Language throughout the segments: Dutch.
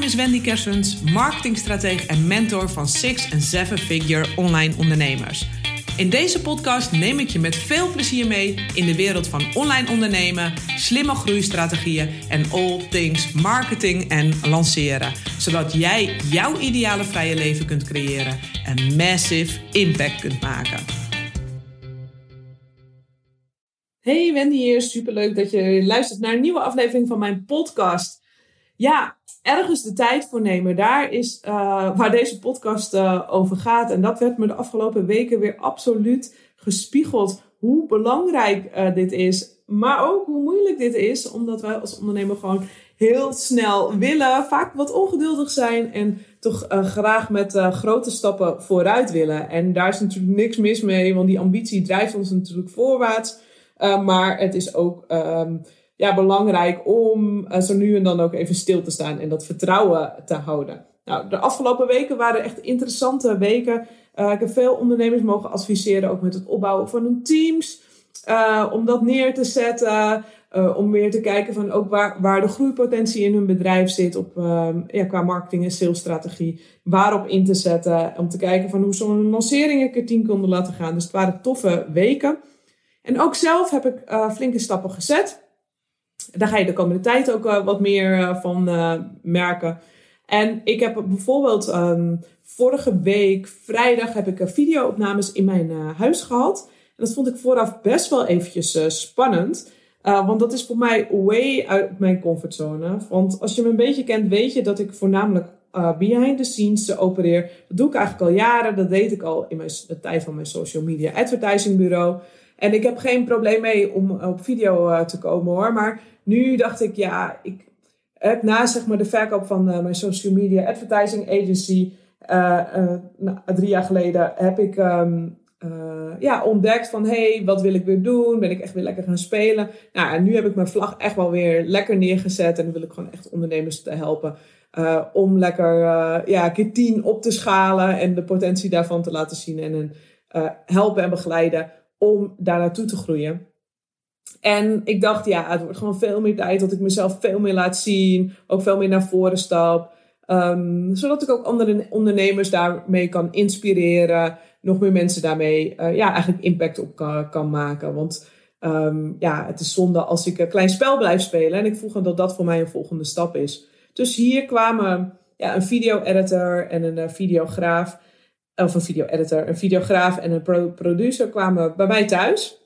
naam is Wendy Kersens, marketingstratege en mentor van six- en seven-figure online ondernemers. In deze podcast neem ik je met veel plezier mee in de wereld van online ondernemen, slimme groeistrategieën en all things marketing en lanceren. Zodat jij jouw ideale vrije leven kunt creëren en massive impact kunt maken. Hey Wendy hier, superleuk dat je luistert naar een nieuwe aflevering van mijn podcast. Ja, ergens de tijd voor nemen. Daar is uh, waar deze podcast uh, over gaat. En dat werd me de afgelopen weken weer absoluut gespiegeld. Hoe belangrijk uh, dit is. Maar ook hoe moeilijk dit is. Omdat wij als ondernemer gewoon heel snel willen. Vaak wat ongeduldig zijn. En toch graag met grote stappen vooruit willen. En daar is natuurlijk niks mis mee. Want die ambitie drijft ons natuurlijk voorwaarts. maar het is ook... Um, ja, belangrijk om uh, zo nu en dan ook even stil te staan en dat vertrouwen te houden. Nou, de afgelopen weken waren echt interessante weken. Uh, ik heb veel ondernemers mogen adviseren, ook met het opbouwen van hun teams. Uh, om dat neer te zetten. om weer te kijken van ook waar, waar de groeipotentie in hun bedrijf zit. Op, ehm, ja, qua marketing en salesstrategie. Waarop in te zetten. Om te kijken van hoe zo'n lancering ik er tien konden laten gaan. Dus het waren toffe weken. En ook zelf heb ik flinke stappen gezet. Daar ga je de komende tijd ook uh, wat meer uh, van uh, merken. En ik heb bijvoorbeeld um, vorige week vrijdag heb ik video-opnames in mijn huis gehad. En dat vond ik vooraf best wel eventjes spannend. want dat is voor mij way uit mijn comfortzone. Want als je me een beetje kent, weet je dat ik voornamelijk behind the scenes opereer. Dat doe ik eigenlijk al jaren. Dat deed ik al in mijn, de tijd van mijn social media advertising bureau. En ik heb geen probleem mee om op video te komen hoor. Maar nu dacht ik, ja, ik heb na zeg maar, de verkoop van uh, mijn social media advertising agency, nou, drie jaar geleden, heb ik um, ja, ontdekt van, hey, wat wil ik weer doen? Ben ik echt weer lekker gaan spelen? Nou, en nu heb ik mijn vlag echt wel weer lekker neergezet en wil ik gewoon echt ondernemers te helpen. om lekker ja, keer tien op te schalen en de potentie daarvan te laten zien en helpen en begeleiden om daar naartoe te groeien. En ik dacht, ja, het wordt gewoon veel meer tijd dat ik mezelf veel meer laat zien. Ook veel meer naar voren stap. Um, zodat ik ook andere ondernemers daarmee kan inspireren. Nog meer mensen daarmee uh, ja, eigenlijk impact op kan, maken. Want um, ja, het is zonde als ik een klein spel blijf spelen. En ik voel dat dat voor mij een volgende stap is. Dus hier kwamen ja, een video-editor en een uh, videograaf. Of een video-editor, een videograaf en een pro producer kwamen bij mij thuis.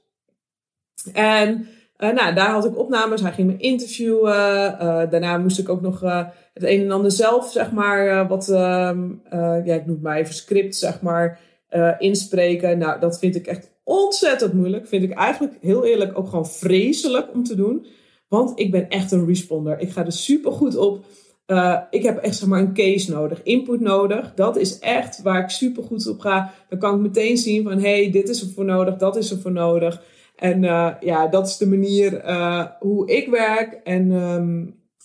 En uh, nou, daar had ik opnames. Hij ging me interviewen. Uh, daarna moest ik ook nog uh, het een en ander zelf, zeg maar, wat, ehm, ja, ik noem het maar even script, zeg maar, inspreken. Nou, dat vind ik echt ontzettend moeilijk. Vind ik eigenlijk heel eerlijk ook gewoon vreselijk om te doen. Want ik ben echt een responder. Ik ga er super goed op. ik heb echt zeg maar een case nodig, input nodig. Dat is echt waar ik super goed op ga. Dan kan ik meteen zien van, hey, dit is er voor nodig, dat is er voor nodig. En uh, ja, dat is de manier uh, hoe ik werk. En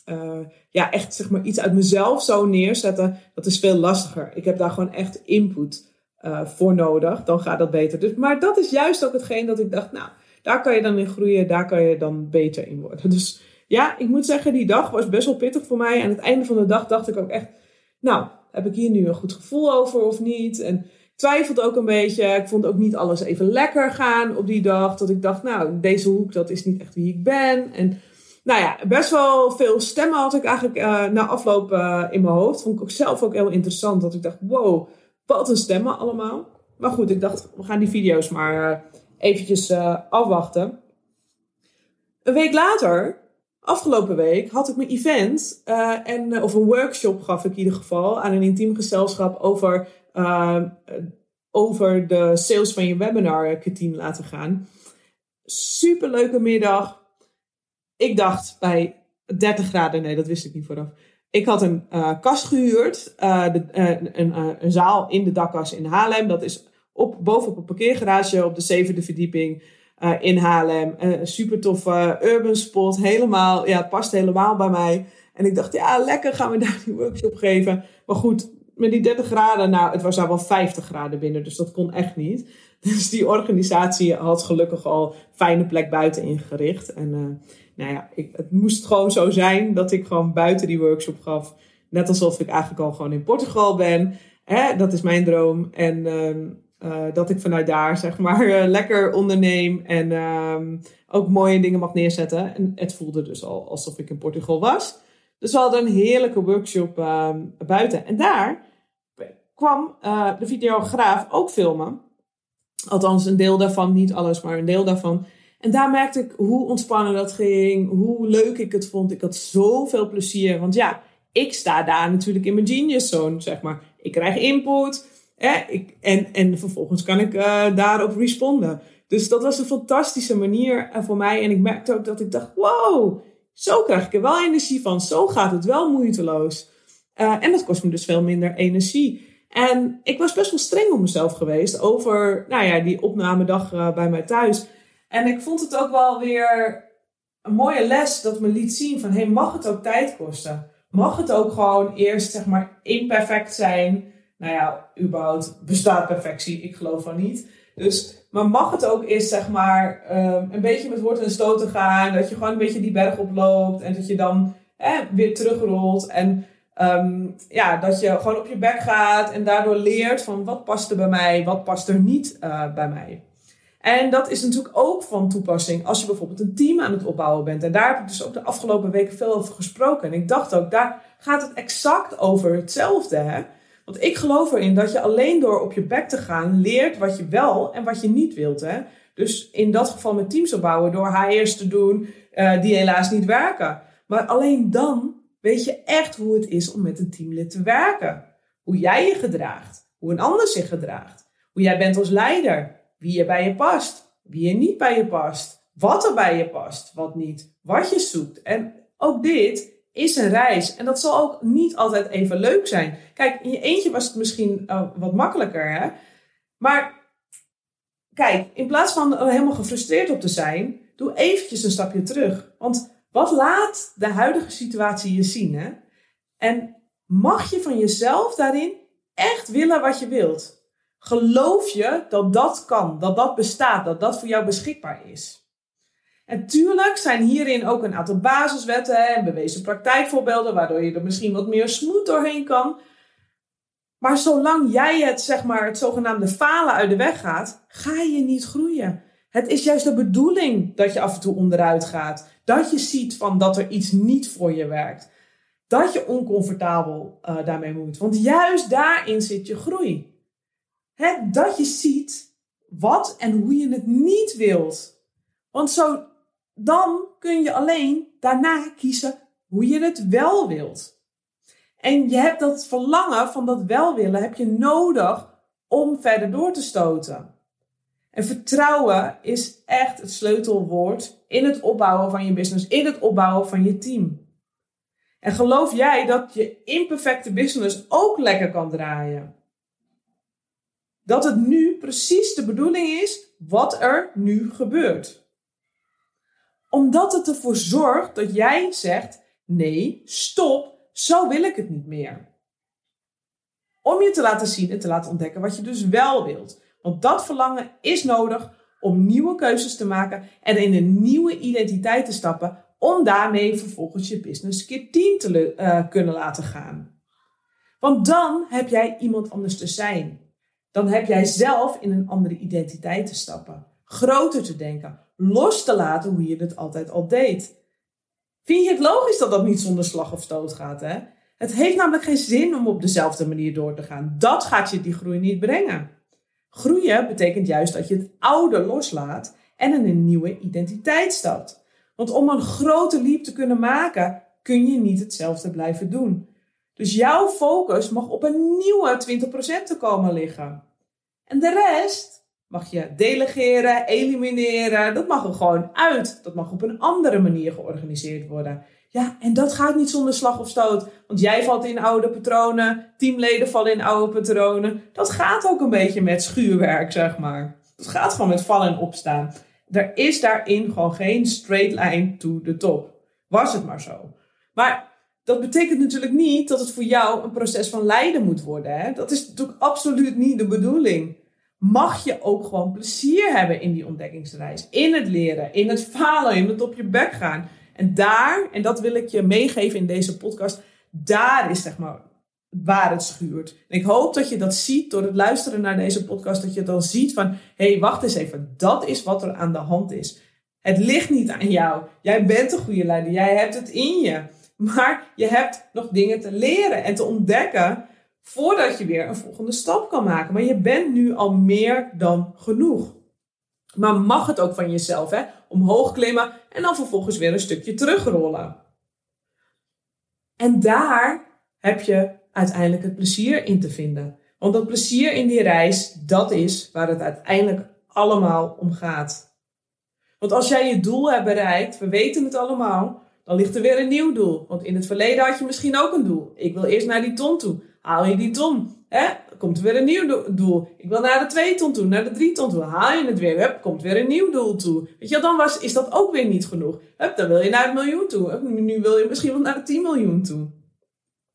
uh, ja, echt zeg maar iets uit mezelf zo neerzetten, dat is veel lastiger. Ik heb daar gewoon echt input voor nodig. Dan gaat dat beter. Dus, maar dat is juist ook hetgeen dat ik dacht, nou, daar kan je dan in groeien, daar kan je dan beter in worden. Dus ja, ik moet zeggen, die dag was best wel pittig voor mij. Aan het einde van de dag dacht ik ook echt, nou, heb ik hier nu een goed gevoel over of niet? En twijfelde ook een beetje. Ik vond ook niet alles even lekker gaan op die dag. Dat ik dacht, nou, deze hoek, dat is niet echt wie ik ben. En nou ja, best wel veel stemmen had ik eigenlijk uh, na afloop uh, in mijn hoofd. Vond ik ook zelf ook heel interessant. Dat ik dacht, wow, wat een stemmen allemaal. Maar goed, ik dacht, we gaan die video's maar uh, eventjes afwachten. Een week later, afgelopen week, had ik mijn event. en, of een workshop gaf ik in ieder geval aan een intiem gezelschap over uh, over de sales van je webinar team laten gaan. Superleuke middag. Ik dacht bij 30 graden, nee, dat wist ik niet vooraf. Ik had een kast gehuurd, de, een, een, zaal in de dakkas in Haarlem. Dat is op, bovenop een parkeergarage op de zevende verdieping in Haarlem. Een super toffe urban spot, helemaal, ja, het past helemaal bij mij. En ik dacht, ja, lekker gaan we daar die workshop geven. Maar goed, met die 30 graden, nou, het was daar wel 50 graden binnen, dus dat kon echt niet. Dus die organisatie had gelukkig al fijne plek buiten ingericht. En uh, nou ja, ik, het moest gewoon zo zijn dat ik gewoon buiten die workshop gaf. Net alsof ik eigenlijk al gewoon in Portugal ben. Hè, dat is mijn droom. En ehm, eh, dat ik vanuit daar, zeg maar, eh, lekker onderneem. En ehm, ook mooie dingen mag neerzetten. En het voelde dus al alsof ik in Portugal was. Dus we hadden een heerlijke workshop ehm, buiten. En daar kwam uh, de videograaf ook filmen. Althans, een deel daarvan, niet alles, maar een deel daarvan. En daar merkte ik hoe ontspannen dat ging, hoe leuk ik het vond. Ik had zoveel plezier. Want ja, ik sta daar natuurlijk in mijn genius zone, zeg maar. Ik krijg input ik, en, en vervolgens kan ik uh, daarop responden. Dus dat was een fantastische manier voor mij. En ik merkte ook dat ik dacht, wow, zo krijg ik er wel energie van. Zo gaat het wel moeiteloos. En dat kost me dus veel minder energie. En ik was best wel streng op mezelf geweest over nou ja, die opnamedag uh, bij mij thuis. En ik vond het ook wel weer een mooie les dat me liet zien van... hey, mag het ook tijd kosten? Mag het ook gewoon eerst zeg maar imperfect zijn? Nou ja, überhaupt bestaat perfectie? Ik geloof van niet. Dus, maar mag het ook eerst zeg maar um, een beetje met woord en stoten gaan? Dat je gewoon een beetje die berg oploopt en dat je dan eh, weer terugrolt. En um, ja, dat je gewoon op je bek gaat en daardoor leert van wat past er bij mij, wat past er niet uh, bij mij. En dat is natuurlijk ook van toepassing als je bijvoorbeeld een team aan het opbouwen bent. En daar heb ik dus ook de afgelopen weken veel over gesproken. En ik dacht ook, daar gaat het exact over hetzelfde. Hè? Want ik geloof erin dat je alleen door op je bek te gaan leert wat je wel en wat je niet wilt. Hè? Dus in dat geval met teams opbouwen door HR's te doen uh, die helaas niet werken. Maar alleen dan weet je echt hoe het is om met een teamlid te werken. Hoe jij je gedraagt, hoe een ander zich gedraagt, hoe jij bent als leider wie er bij je past, wie er niet bij je past, wat er bij je past, wat niet, wat je zoekt. En ook dit is een reis. En dat zal ook niet altijd even leuk zijn. Kijk, in je eentje was het misschien uh, wat makkelijker, hè? Maar kijk, in plaats van er helemaal gefrustreerd op te zijn, doe eventjes een stapje terug. Want wat laat de huidige situatie je zien, hè? En mag je van jezelf daarin echt willen wat je wilt? Geloof je dat dat kan, dat dat bestaat, dat dat voor jou beschikbaar is? En tuurlijk zijn hierin ook een aantal basiswetten en bewezen praktijkvoorbeelden, waardoor je er misschien wat meer smooth doorheen kan. Maar zolang jij het, zeg maar, het zogenaamde falen uit de weg gaat, ga je niet groeien. Het is juist de bedoeling dat je af en toe onderuit gaat. Dat je ziet van dat er iets niet voor je werkt. Dat je oncomfortabel uh, daarmee moet. Want juist daarin zit je groei. Dat je ziet wat en hoe je het niet wilt. Want zo, dan kun je alleen daarna kiezen hoe je het wel wilt. En je hebt dat verlangen van dat wel willen heb je nodig om verder door te stoten. En vertrouwen is echt het sleutelwoord in het opbouwen van je business, in het opbouwen van je team. En geloof jij dat je imperfecte business ook lekker kan draaien? dat het nu precies de bedoeling is wat er nu gebeurt. Omdat het ervoor zorgt dat jij zegt: nee, stop, zo wil ik het niet meer. Om je te laten zien en te laten ontdekken wat je dus wel wilt. Want dat verlangen is nodig om nieuwe keuzes te maken en in een nieuwe identiteit te stappen, om daarmee vervolgens je business keer 10 te uh, kunnen laten gaan. Want dan heb jij iemand anders te zijn dan heb jij zelf in een andere identiteit te stappen. Groter te denken. Los te laten hoe je het altijd al deed. Vind je het logisch dat dat niet zonder slag of stoot gaat? Hè? Het heeft namelijk geen zin om op dezelfde manier door te gaan. Dat gaat je die groei niet brengen. Groeien betekent juist dat je het oude loslaat en in een nieuwe identiteit stapt. Want om een grote leap te kunnen maken, kun je niet hetzelfde blijven doen. Dus jouw focus mag op een nieuwe 20% te komen liggen. En de rest mag je delegeren, elimineren. Dat mag er gewoon uit. Dat mag op een andere manier georganiseerd worden. Ja, en dat gaat niet zonder slag of stoot. Want jij valt in oude patronen, teamleden vallen in oude patronen. Dat gaat ook een beetje met schuurwerk, zeg maar. Dat gaat gewoon met vallen en opstaan. Er is daarin gewoon geen straight line to the top. Was het maar zo. Maar dat betekent natuurlijk niet dat het voor jou een proces van lijden moet worden. Hè? Dat is natuurlijk absoluut niet de bedoeling. Mag je ook gewoon plezier hebben in die ontdekkingsreis, in het leren, in het falen, in het op je bek gaan. En daar, en dat wil ik je meegeven in deze podcast, Daar is zeg maar waar het schuurt. Ik hoop dat je dat ziet door het luisteren naar deze podcast. Dat je dan ziet van, hé, hey, wacht eens even. Dat is wat er aan de hand is. Het ligt niet aan jou. Jij bent een goede leider. Jij hebt het in je. Maar je hebt nog dingen te leren en te ontdekken voordat je weer een volgende stap kan maken. Maar je bent nu al meer dan genoeg. Maar mag het ook van jezelf, hè? Omhoog klimmen en dan vervolgens weer een stukje terugrollen. En daar heb je uiteindelijk het plezier in te vinden. Want dat plezier in die reis, dat is waar het uiteindelijk allemaal om gaat. Want als jij je doel hebt bereikt, we weten het allemaal, dan ligt er weer een nieuw doel. Want in het verleden had je misschien ook een doel. Ik wil eerst naar die ton toe. Haal je die ton? Hè? Dan komt er weer een nieuw doel. Ik wil naar de twee ton toe, naar de drie ton toe. Haal je het weer? Hup, komt weer een nieuw doel toe. Weet je, dan was, is dat ook weer niet genoeg. Hup, dan wil je naar het miljoen toe. nu wil je misschien wel naar de 10 miljoen toe.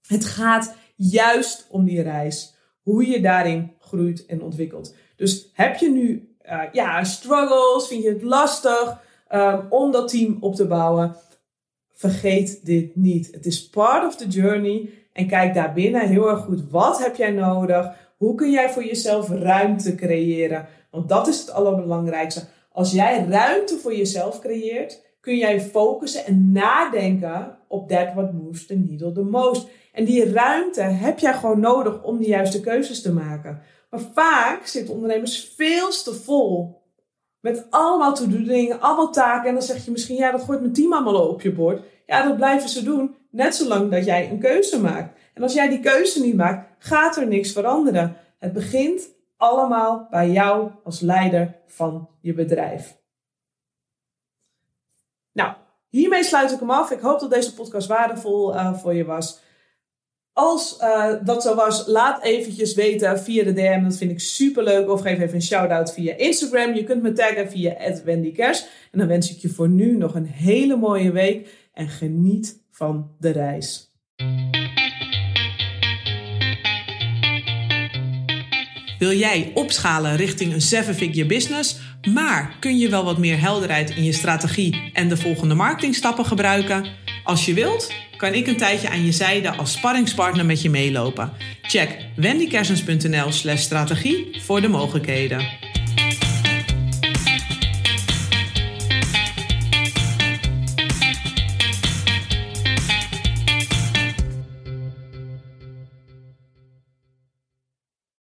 Het gaat juist om die reis. Hoe je daarin groeit en ontwikkelt. Dus heb je nu uh, ja, struggles, vind je het lastig um, om dat team op te bouwen? Vergeet dit niet. Het is part of the journey. En kijk daarbinnen heel erg goed. Wat heb jij nodig? Hoe kun jij voor jezelf ruimte creëren? Want dat is het allerbelangrijkste. Als jij ruimte voor jezelf creëert, kun jij focussen en nadenken op that what moves the needle the most. En die ruimte heb jij gewoon nodig om de juiste keuzes te maken. Maar vaak zitten ondernemers veel te vol. Met allemaal to-do dingen, allemaal taken. En dan zeg je misschien, ja, dat gooit mijn team allemaal op je bord. Ja, dat blijven ze doen. Net zolang dat jij een keuze maakt. En als jij die keuze niet maakt, gaat er niks veranderen. Het begint allemaal bij jou als leider van je bedrijf. Nou, hiermee sluit ik hem af. Ik hoop dat deze podcast waardevol uh, voor je was. Als uh, dat zo was, laat eventjes weten via de DM. Dat vind ik super leuk. Of geef even een shout-out via Instagram. Je kunt me taggen via @wendykers. En dan wens ik je voor nu nog een hele mooie week. En geniet van de reis. Wil jij opschalen richting een seven-figure business, maar kun je wel wat meer helderheid in je strategie en de volgende marketingstappen gebruiken? Als je wilt, kan ik een tijdje aan je zijde als sparringspartner met je meelopen. Check wendykersens.nl/strategie voor de mogelijkheden.